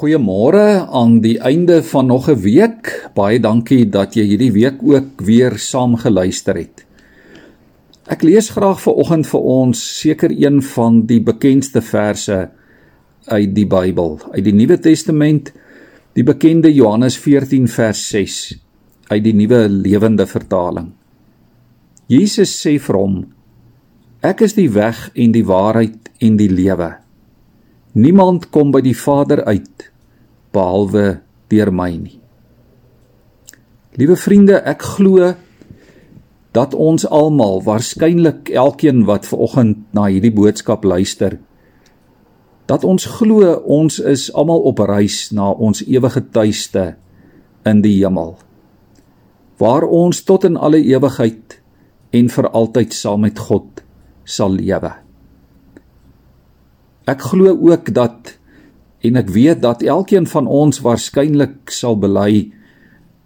Goeiemôre aan die einde van nog 'n week. Baie dankie dat jy hierdie week ook weer saam geluister het. Ek lees graag vir oggend vir ons seker een van die bekendste verse uit die Bybel, uit die Nuwe Testament, die bekende Johannes 14 vers 6 uit die Nuwe Lewende Vertaling. Jesus sê vir hom: Ek is die weg en die waarheid en die lewe. Niemand kom by die Vader uit behalwe deur my nie. Liewe vriende, ek glo dat ons almal, waarskynlik elkeen wat ver oggend na hierdie boodskap luister, dat ons glo ons is almal op reis na ons ewige tuiste in die hemel waar ons tot in alle ewigheid en vir altyd saam met God sal lewe. Ek glo ook dat en ek weet dat elkeen van ons waarskynlik sal bely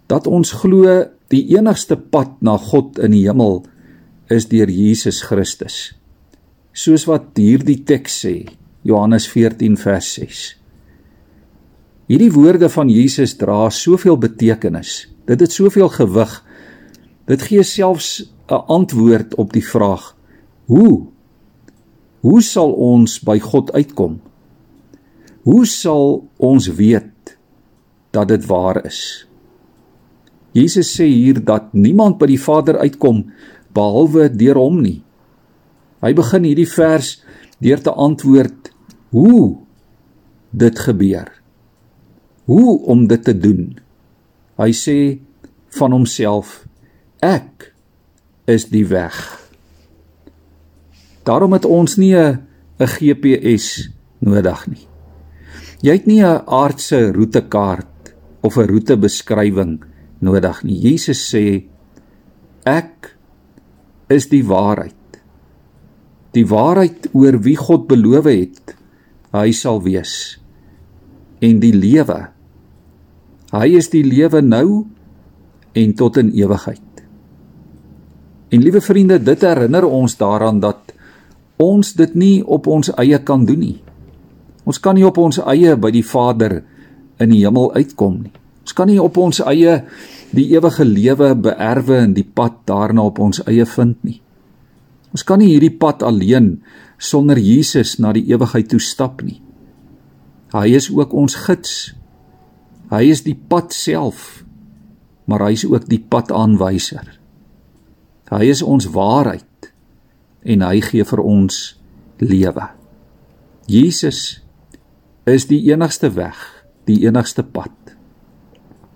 dat ons glo die enigste pad na God in die hemel is deur Jesus Christus. Soos wat hierdie teks sê, Johannes 14 vers 6. Hierdie woorde van Jesus dra soveel betekenis. Dit het soveel gewig. Dit gee selfs 'n antwoord op die vraag: Hoe? Hoe sal ons by God uitkom? Hoe sal ons weet dat dit waar is? Jesus sê hier dat niemand by die Vader uitkom behalwe deur hom nie. Hy begin hierdie vers deur te antwoord hoe dit gebeur. Hoe om dit te doen? Hy sê van homself ek is die weg. Daarom het ons nie 'n GPS nodig nie. Jy het nie 'n aardse roetekaart of 'n roetebeskrywing nodig nie. Jesus sê ek is die waarheid. Die waarheid oor wie God beloof het hy sal wees en die lewe. Hy is die lewe nou en tot in ewigheid. En liewe vriende, dit herinner ons daaraan dat ons dit nie op ons eie kan doen nie. Ons kan nie op ons eie by die Vader in die hemel uitkom nie. Ons kan nie op ons eie die ewige lewe beerwe en die pad daarna op ons eie vind nie. Ons kan nie hierdie pad alleen sonder Jesus na die ewigheid toe stap nie. Hy is ook ons gids. Hy is die pad self, maar hy is ook die padaanwyser. Hy is ons waarheid en hy gee vir ons lewe. Jesus is die enigste weg, die enigste pad.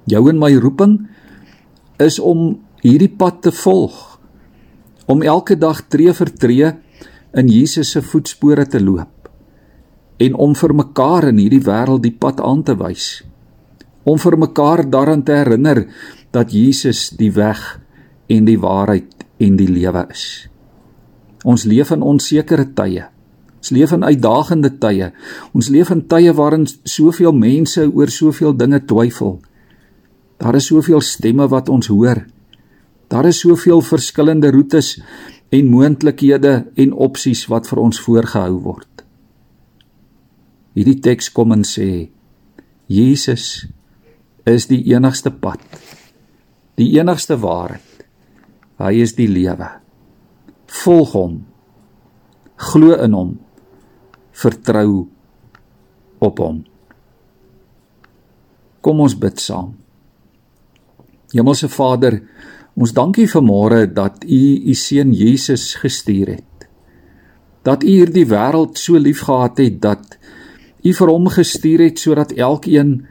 Jou en my roeping is om hierdie pad te volg, om elke dag tree vir tree in Jesus se voetspore te loop en om vir mekaar in hierdie wêreld die pad aan te wys. Om vir mekaar daaraan te herinner dat Jesus die weg en die waarheid en die lewe is. Ons leef in onsekere tye. Ons leef in uitdagende tye. Ons leef in tye waarin soveel mense oor soveel dinge twyfel. Daar is soveel stemme wat ons hoor. Daar is soveel verskillende roetes en moontlikhede en opsies wat vir ons voorgehou word. Hierdie teks kom en sê Jesus is die enigste pad. Die enigste waarheid. Hy is die lewe. Volg hom. Glo in hom vertrou op hom. Kom ons bid saam. Hemelse Vader, ons dankie vir môre dat U U seun Jesus gestuur het. Dat U hierdie wêreld so liefgehad het dat U vir hom gestuur het sodat elkeen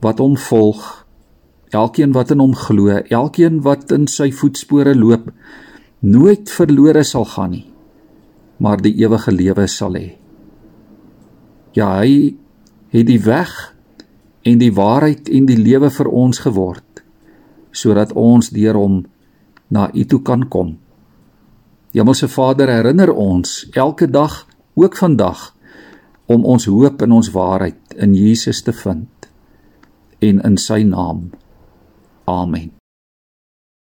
wat hom volg, elkeen wat in hom glo, elkeen wat in sy voetspore loop, nooit verlore sal gaan nie, maar die ewige lewe sal hê. Ja, hy het die weg en die waarheid en die lewe vir ons geword sodat ons deur hom na U toe kan kom. Hemelse Vader, herinner ons elke dag, ook vandag, om ons hoop in ons waarheid in Jesus te vind en in sy naam. Amen.